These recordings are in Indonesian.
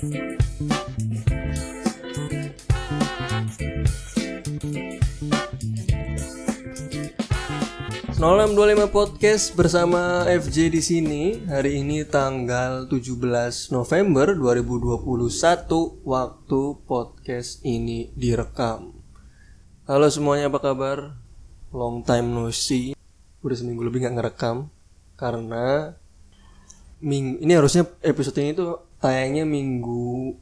0625 Podcast bersama FJ di sini. Hari ini tanggal 17 November 2021 waktu podcast ini direkam. Halo semuanya apa kabar? Long time no see. Udah seminggu lebih nggak ngerekam karena ming ini harusnya episode ini tuh tayangnya minggu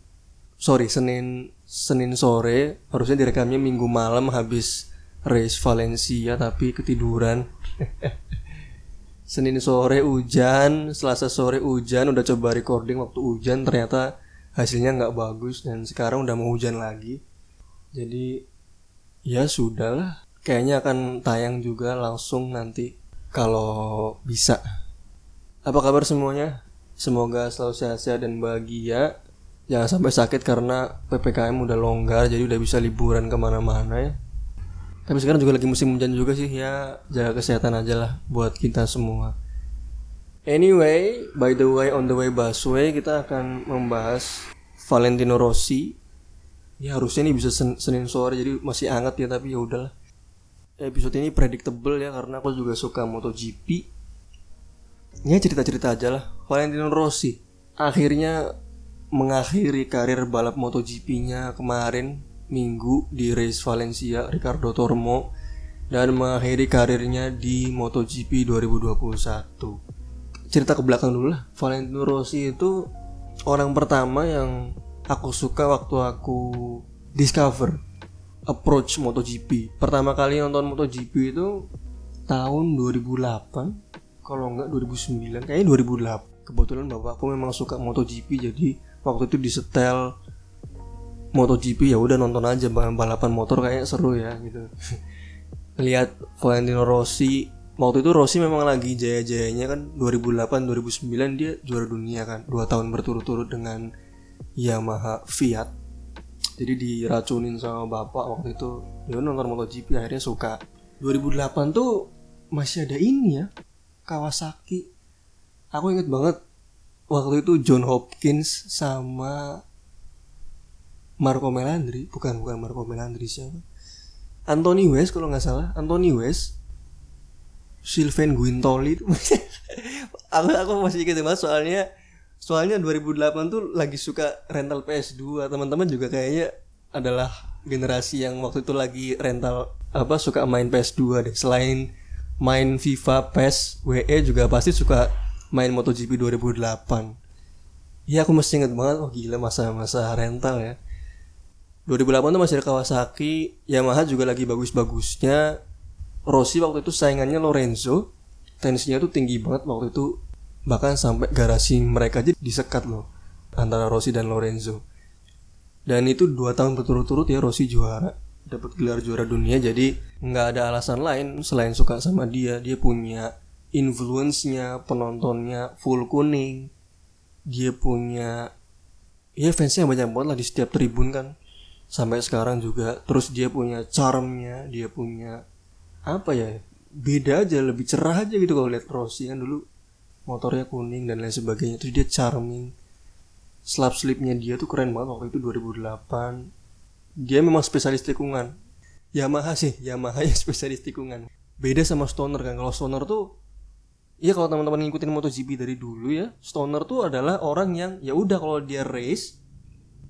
sorry Senin Senin sore harusnya direkamnya minggu malam habis race Valencia tapi ketiduran Senin sore hujan, Selasa sore hujan, udah coba recording waktu hujan ternyata hasilnya nggak bagus dan sekarang udah mau hujan lagi. Jadi ya sudahlah, kayaknya akan tayang juga langsung nanti kalau bisa. Apa kabar semuanya? Semoga selalu sehat-sehat dan bahagia. Jangan sampai sakit karena PPKM udah longgar jadi udah bisa liburan ke mana-mana ya. Tapi sekarang juga lagi musim hujan juga sih ya jaga kesehatan aja lah buat kita semua. Anyway, by the way on the way busway kita akan membahas Valentino Rossi. Ya harusnya ini bisa sen Senin sore jadi masih hangat ya tapi ya udahlah. Episode ini predictable ya karena aku juga suka MotoGP. Ya cerita-cerita aja lah. Valentino Rossi akhirnya mengakhiri karir balap MotoGP-nya kemarin minggu di race Valencia Ricardo Tormo dan mengakhiri karirnya di MotoGP 2021. Cerita ke belakang dulu lah. Valentino Rossi itu orang pertama yang aku suka waktu aku discover approach MotoGP. Pertama kali nonton MotoGP itu tahun 2008 kalau enggak 2009 kayaknya 2008 kebetulan bapakku memang suka MotoGP jadi waktu itu disetel MotoGP ya udah nonton aja balapan motor kayak seru ya gitu. Lihat Valentino Rossi waktu itu Rossi memang lagi jaya-jayanya kan 2008 2009 dia juara dunia kan dua tahun berturut-turut dengan Yamaha Fiat. Jadi diracunin sama bapak waktu itu dia nonton MotoGP akhirnya suka. 2008 tuh masih ada ini ya Kawasaki. Aku inget banget waktu itu John Hopkins sama Marco Melandri. Bukan bukan Marco Melandri siapa. Anthony West kalau nggak salah. Anthony West. Sylvain Guintoli aku aku masih ingat banget soalnya soalnya 2008 tuh lagi suka rental PS2 teman-teman juga kayaknya adalah generasi yang waktu itu lagi rental apa suka main PS2 deh. Selain main FIFA PES WE juga pasti suka main MotoGP 2008 Iya aku masih inget banget oh gila masa-masa rental ya. 2008 tuh masih ada Kawasaki, Yamaha juga lagi bagus-bagusnya. Rossi waktu itu saingannya Lorenzo, tensinya tuh tinggi banget waktu itu. Bahkan sampai garasi mereka aja disekat loh antara Rossi dan Lorenzo. Dan itu dua tahun berturut-turut ya Rossi juara, dapat gelar juara dunia jadi nggak ada alasan lain selain suka sama dia. Dia punya influence-nya, penontonnya full kuning. Dia punya ya fansnya banyak banget lah di setiap tribun kan. Sampai sekarang juga. Terus dia punya charmnya dia punya apa ya beda aja lebih cerah aja gitu kalau lihat Rossi kan dulu. Motornya kuning dan lain sebagainya. Terus dia charming. Slap slipnya dia tuh keren banget waktu itu 2008 dia memang spesialis tikungan. Yamaha sih Yamaha yang spesialis tikungan. Beda sama Stoner kan. Kalau Stoner tuh Iya kalau teman-teman ngikutin MotoGP dari dulu ya, Stoner tuh adalah orang yang ya udah kalau dia race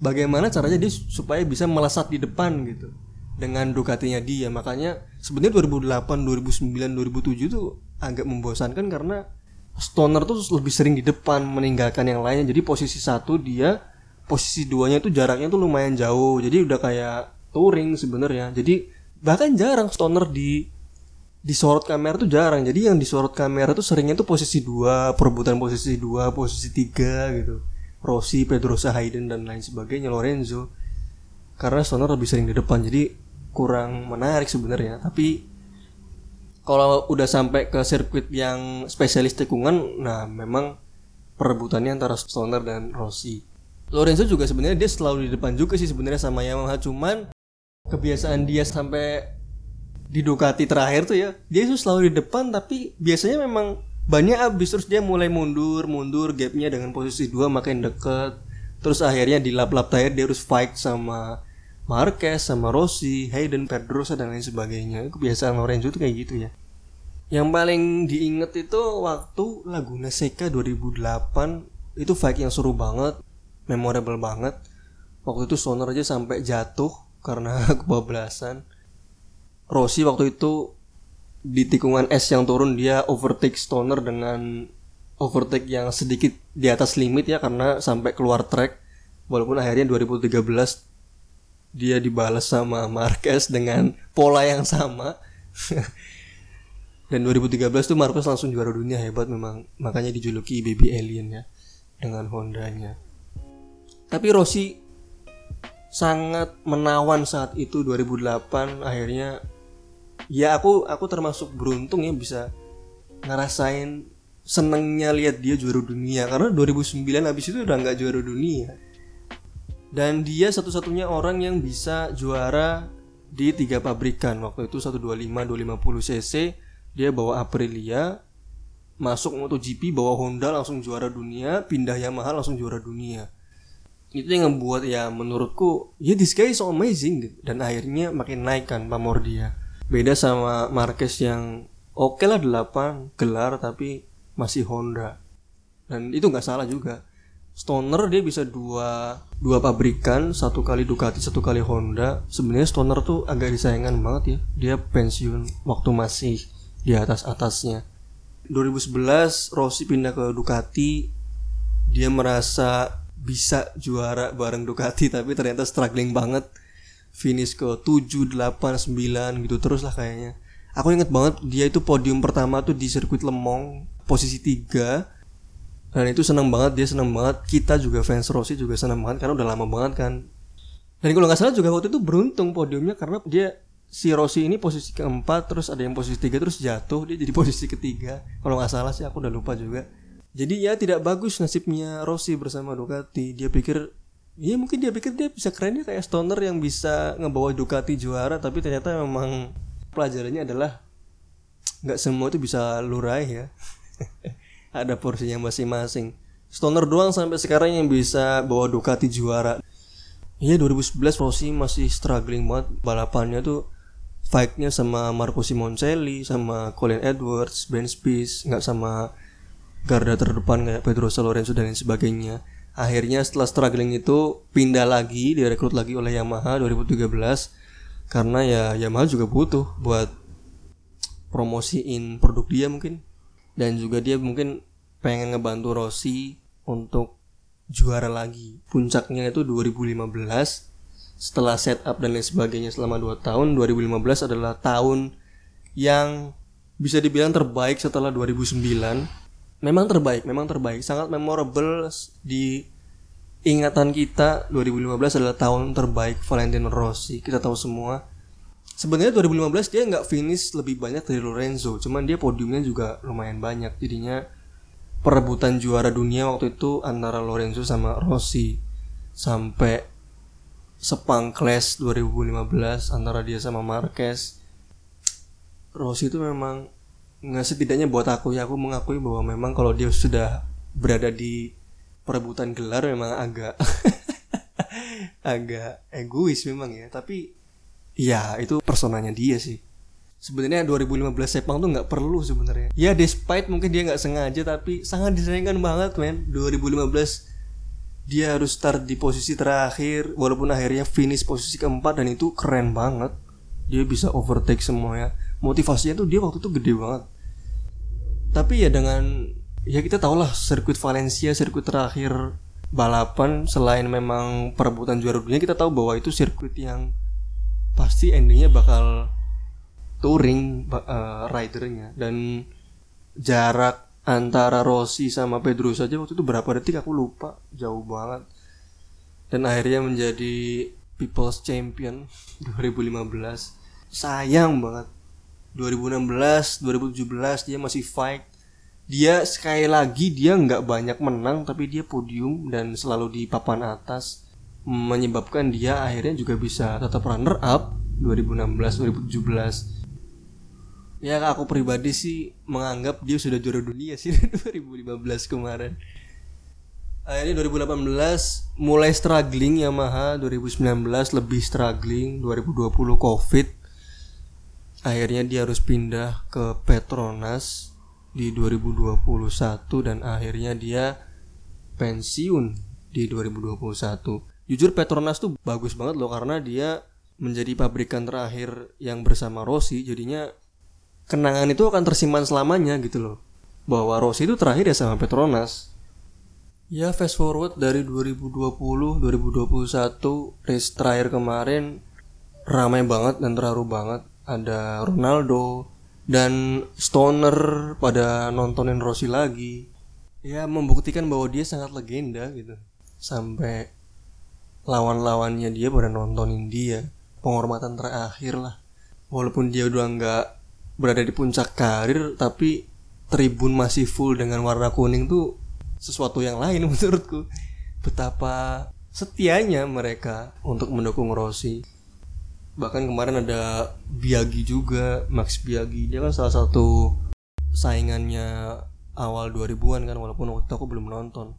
bagaimana caranya dia supaya bisa melesat di depan gitu. Dengan Ducatinya dia. Makanya sebenarnya 2008 2009 2007 tuh agak membosankan karena Stoner tuh lebih sering di depan meninggalkan yang lainnya. Jadi posisi satu dia posisi duanya itu jaraknya tuh lumayan jauh. Jadi udah kayak touring sebenarnya. Jadi bahkan jarang Stoner di disorot kamera tuh jarang. Jadi yang disorot kamera tuh seringnya tuh posisi dua perebutan posisi dua posisi tiga gitu. Rossi, Pedrosa Hayden dan lain sebagainya Lorenzo. Karena Stoner lebih sering di depan jadi kurang menarik sebenarnya. Tapi kalau udah sampai ke sirkuit yang spesialis tikungan nah memang perebutannya antara Stoner dan Rossi Lorenzo juga sebenarnya dia selalu di depan juga sih sebenarnya sama Yamaha cuman kebiasaan dia sampai di Ducati terakhir tuh ya dia itu selalu di depan tapi biasanya memang bannya abis terus dia mulai mundur mundur gapnya dengan posisi dua makin deket terus akhirnya di lap-lap terakhir dia harus fight sama Marquez sama Rossi, Hayden, Pedrosa dan lain sebagainya. Kebiasaan Lorenzo itu kayak gitu ya. Yang paling diinget itu waktu Laguna Seca 2008 itu fight yang seru banget, memorable banget. Waktu itu Stoner aja sampai jatuh karena kebablasan. Rossi waktu itu di tikungan es yang turun dia overtake Stoner dengan overtake yang sedikit di atas limit ya karena sampai keluar track walaupun akhirnya 2013 dia dibalas sama Marquez dengan pola yang sama dan 2013 tuh Marquez langsung juara dunia hebat memang makanya dijuluki baby alien ya dengan Hondanya tapi Rossi sangat menawan saat itu 2008 akhirnya ya aku aku termasuk beruntung ya bisa ngerasain senengnya lihat dia juara dunia. Karena 2009 habis itu udah nggak juara dunia. Dan dia satu-satunya orang yang bisa juara di tiga pabrikan. Waktu itu 125 250 cc dia bawa Aprilia masuk MotoGP bawa Honda langsung juara dunia. Pindah Yamaha langsung juara dunia itu yang membuat ya menurutku ya this guy so amazing gitu. dan akhirnya makin naik kan pamor dia. Beda sama Marquez yang oke okay lah 8 gelar tapi masih Honda. Dan itu nggak salah juga. Stoner dia bisa dua dua pabrikan satu kali Ducati satu kali Honda. Sebenarnya Stoner tuh agak disayangkan banget ya. Dia pensiun waktu masih di atas atasnya. 2011 Rossi pindah ke Ducati. Dia merasa bisa juara bareng Ducati tapi ternyata struggling banget. Finish ke 7 8 9 gitu terus lah kayaknya. Aku inget banget dia itu podium pertama tuh di sirkuit Lemong posisi 3 dan itu senang banget dia senang banget. Kita juga fans Rossi juga senang banget karena udah lama banget kan. Dan kalau nggak salah juga waktu itu beruntung podiumnya karena dia si Rossi ini posisi keempat terus ada yang posisi tiga terus jatuh dia jadi posisi ketiga. Kalau nggak salah sih aku udah lupa juga jadi ya tidak bagus nasibnya Rossi bersama Ducati. Dia pikir Iya mungkin dia pikir dia bisa keren ya kayak Stoner yang bisa ngebawa Ducati juara tapi ternyata memang pelajarannya adalah nggak semua itu bisa lurai ya. Ada porsinya masing-masing. Stoner doang sampai sekarang yang bisa bawa Ducati juara. Iya 2011 Rossi masih struggling banget. Balapannya tuh fightnya sama Marco Simoncelli sama Colin Edwards, Ben Spies nggak sama garda terdepan kayak Pedro Lorenzo dan lain sebagainya. Akhirnya setelah struggling itu pindah lagi direkrut lagi oleh Yamaha 2013 karena ya Yamaha juga butuh buat promosiin produk dia mungkin. Dan juga dia mungkin pengen ngebantu Rossi untuk juara lagi. Puncaknya itu 2015 setelah setup dan lain sebagainya selama 2 tahun 2015 adalah tahun yang bisa dibilang terbaik setelah 2009 memang terbaik. Memang terbaik. Sangat memorable di ingatan kita 2015 adalah tahun terbaik Valentino Rossi. Kita tahu semua. Sebenarnya 2015 dia nggak finish lebih banyak dari Lorenzo. Cuman dia podiumnya juga lumayan banyak. Jadinya perebutan juara dunia waktu itu antara Lorenzo sama Rossi. Sampai Sepang Clash 2015 antara dia sama Marquez. Rossi itu memang nggak setidaknya buat aku ya aku mengakui bahwa memang kalau dia sudah berada di perebutan gelar memang agak agak egois memang ya. Tapi ya itu personanya dia sih. Sebenarnya 2015 Sepang tuh nggak perlu sebenarnya. Ya despite mungkin dia nggak sengaja tapi sangat disayangkan banget men. 2015 dia harus start di posisi terakhir walaupun akhirnya finish posisi keempat dan itu keren banget. Dia bisa overtake semuanya motivasinya tuh dia waktu itu gede banget. Tapi ya dengan ya kita tau lah sirkuit Valencia sirkuit terakhir balapan selain memang perebutan juara dunia kita tahu bahwa itu sirkuit yang pasti endingnya bakal touring uh, ridernya. Dan jarak antara Rossi sama Pedro saja waktu itu berapa detik aku lupa jauh banget. Dan akhirnya menjadi People's Champion 2015 sayang banget 2016 2017 dia masih fight. Dia sekali lagi dia nggak banyak menang tapi dia podium dan selalu di papan atas. Menyebabkan dia akhirnya juga bisa tetap runner up 2016 2017 ya aku pribadi sih menganggap dia sudah juara dunia sih 2015 kemarin. Akhirnya 2018 mulai struggling Yamaha, 2019 lebih struggling, 2020 Covid. Akhirnya dia harus pindah ke Petronas di 2021 dan akhirnya dia pensiun di 2021. Jujur Petronas tuh bagus banget loh karena dia menjadi pabrikan terakhir yang bersama Rossi. Jadinya kenangan itu akan tersimpan selamanya gitu loh. Bahwa Rossi itu terakhir ya sama Petronas. Ya fast forward dari 2020 2021 race terakhir kemarin ramai banget dan terharu banget ada Ronaldo dan Stoner pada nontonin Rossi lagi. Ya membuktikan bahwa dia sangat legenda gitu. Sampai lawan-lawannya dia pada nontonin dia. Penghormatan terakhir lah. Walaupun dia udah nggak berada di puncak karir tapi tribun masih full dengan warna kuning tuh sesuatu yang lain menurutku. Betapa setianya mereka untuk mendukung Rossi bahkan kemarin ada Biagi juga Max Biagi. Dia kan salah satu saingannya awal 2000-an kan walaupun waktu itu aku belum nonton.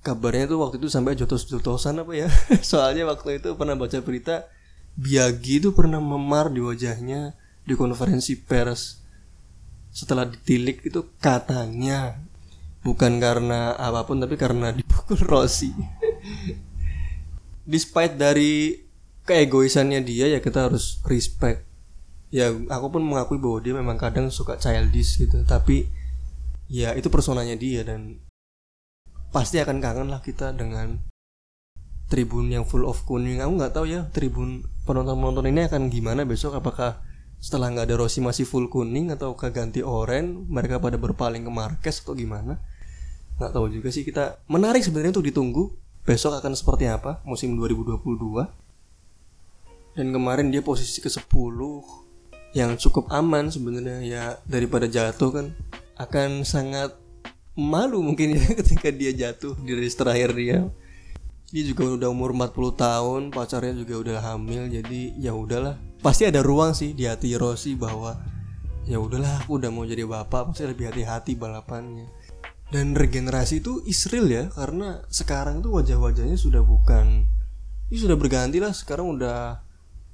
Kabarnya tuh waktu itu sampai jotos-jotosan apa ya? Soalnya waktu itu pernah baca berita Biagi itu pernah memar di wajahnya di konferensi pers. Setelah ditilik itu katanya bukan karena apa pun tapi karena dipukul Rossi. Despite dari keegoisannya dia ya kita harus respect. Ya aku pun mengakui bahwa dia memang kadang suka childish gitu. Tapi ya itu personanya dia dan pasti akan kangen lah kita dengan tribun yang full of kuning. Aku nggak tahu ya tribun penonton penonton ini akan gimana besok? Apakah setelah nggak ada Rossi masih full kuning atau ganti oranye mereka pada berpaling ke Marquez atau gimana? Nggak tahu juga sih. Kita menarik sebenarnya untuk ditunggu besok akan seperti apa musim 2022 dan kemarin dia posisi ke 10 yang cukup aman sebenarnya. Ya daripada jatuh kan akan sangat malu mungkin ya ketika dia jatuh di race terakhir dia. Dia juga udah umur 40 tahun pacarnya juga udah hamil jadi ya udahlah. Pasti ada ruang sih di hati Rossi bahwa ya udahlah aku udah mau jadi bapak pasti lebih hati-hati balapannya. Dan regenerasi itu Israel ya karena sekarang tuh wajah-wajahnya sudah bukan ini sudah berganti lah sekarang udah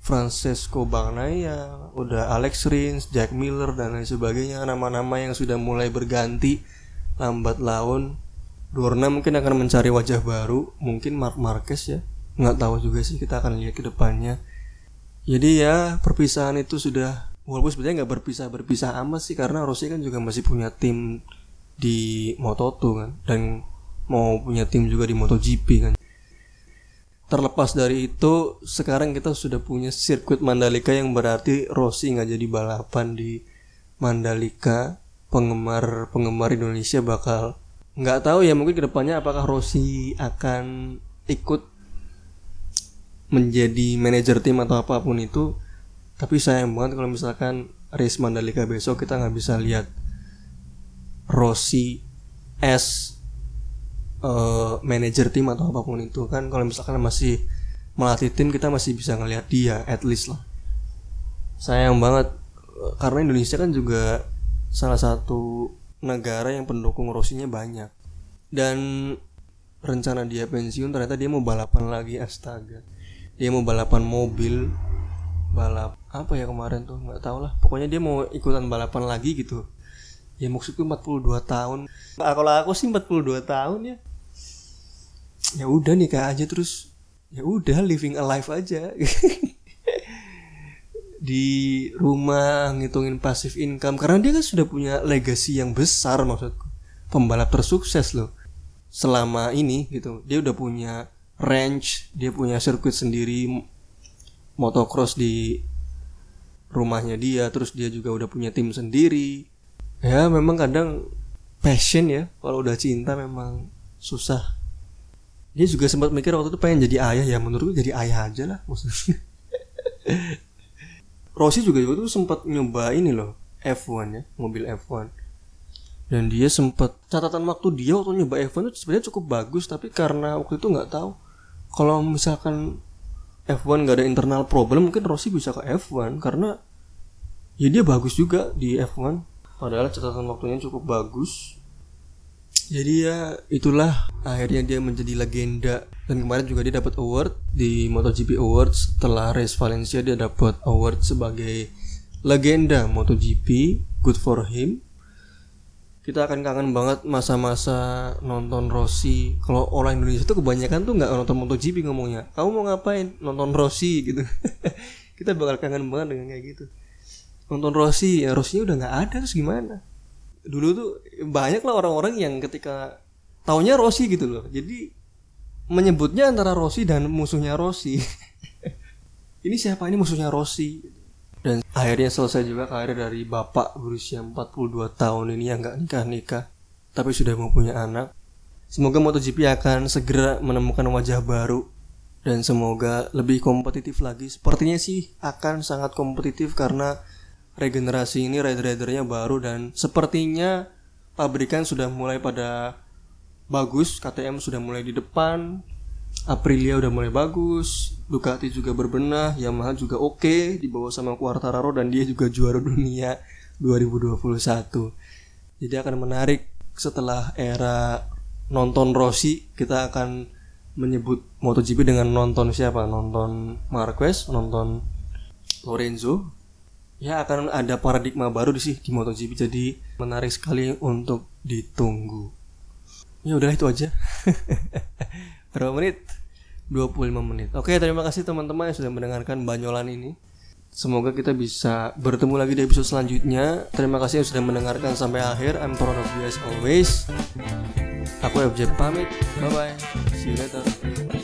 Francesco Bagnaia udah Alex Rins Jack Miller dan lain sebagainya nama-nama yang sudah mulai berganti lambat laun Dorna mungkin akan mencari wajah baru, mungkin Mark Marquez ya. Nggak tahu juga sih kita akan lihat ke depannya. Jadi ya perpisahan itu sudah walaupun sebenarnya nggak berpisah berpisah amat sih karena Rossi kan juga masih punya tim di Moto2 kan dan mau punya tim juga di MotoGP kan. Terlepas dari itu, sekarang kita sudah punya sirkuit Mandalika yang berarti Rossi nggak jadi balapan di Mandalika. Penggemar penggemar Indonesia bakal nggak tahu ya mungkin ke depannya apakah Rossi akan ikut menjadi manajer tim atau apa pun itu tapi sayang banget kalau misalkan race Mandalika besok kita nggak bisa lihat Rossi as uh, manajer tim atau apa pun itu kan kalau misalkan masih melatih tim kita masih bisa ngelihat dia at least lah. Sayang banget karena Indonesia kan juga salah satu negara yang pendukung Rossinya banyak. Dan rencana dia pensiun ternyata dia mau balapan lagi astaga. Dia mau balapan mobil balap apa ya kemarin tuh nggak tahu lah. Pokoknya dia mau ikutan balapan lagi gitu ya maksudku 42 tahun. Nah, kalau aku sih 42 tahun ya. Ya udah nikah aja terus. Ya udah living a life aja. Di rumah ngitungin pasif income. Karena dia kan sudah punya legacy yang besar maksudku. Pembalap tersukses loh. Selama ini gitu. Dia udah punya range dia punya sirkuit sendiri motocross di rumahnya dia terus dia juga udah punya tim sendiri ya memang kadang passion ya. Kalau udah cinta memang susah. Dia juga sempat mikir waktu itu pengen jadi ayah ya. Menurutku jadi ayah aja lah maksudnya. Rossi juga itu sempat nyoba ini loh F1 ya mobil F1 dan dia sempat catatan waktu dia waktu nyoba F1 itu sebenarnya cukup bagus tapi karena waktu itu nggak tahu. Kalau misalkan F1 nggak ada internal problem mungkin Rossi bisa ke F1 karena ya dia bagus juga di F1 padahal catatan waktunya cukup bagus. Jadi ya itulah akhirnya dia menjadi legenda. Dan kemarin juga dia dapat award di MotoGP Awards. Setelah race Valencia dia dapat award sebagai legenda MotoGP. Good for him. Kita akan kangen banget masa-masa nonton Rossi. Kalau orang Indonesia tuh kebanyakan tuh nggak nonton MotoGP ngomongnya. Kamu mau ngapain? Nonton Rossi gitu. Kita bakal kangen banget dengan kayak gitu nonton Rossi ya Rossi udah nggak ada terus gimana? Dulu tuh banyak lah orang-orang yang ketika taunya Rossi gitu loh. Jadi menyebutnya antara Rossi dan musuhnya Rossi. Ini siapa? Ini musuhnya Rossi. Dan akhirnya selesai juga karir dari bapak berusia 42 tahun ini yang nggak nikah-nikah tapi sudah mempunyai anak. Semoga MotoGP akan segera menemukan wajah baru dan semoga lebih kompetitif lagi. Sepertinya sih akan sangat kompetitif karena regenerasi ini rider-ridernya baru dan sepertinya pabrikan sudah mulai pada bagus KTM sudah mulai di depan Aprilia udah mulai bagus Ducati juga berbenah Yamaha juga oke okay, di bawah sama Quartararo dan dia juga juara dunia 2021 jadi akan menarik setelah era nonton Rossi kita akan menyebut MotoGP dengan nonton siapa? Nonton Marquez nonton Lorenzo ya akan ada paradigma baru di sih di MotoGP jadi menarik sekali untuk ditunggu ya udah itu aja berapa menit 25 menit oke terima kasih teman-teman yang sudah mendengarkan banyolan ini Semoga kita bisa bertemu lagi di episode selanjutnya. Terima kasih yang sudah mendengarkan sampai akhir. I'm proud of you as always. Aku FJ pamit. Bye bye. See you later.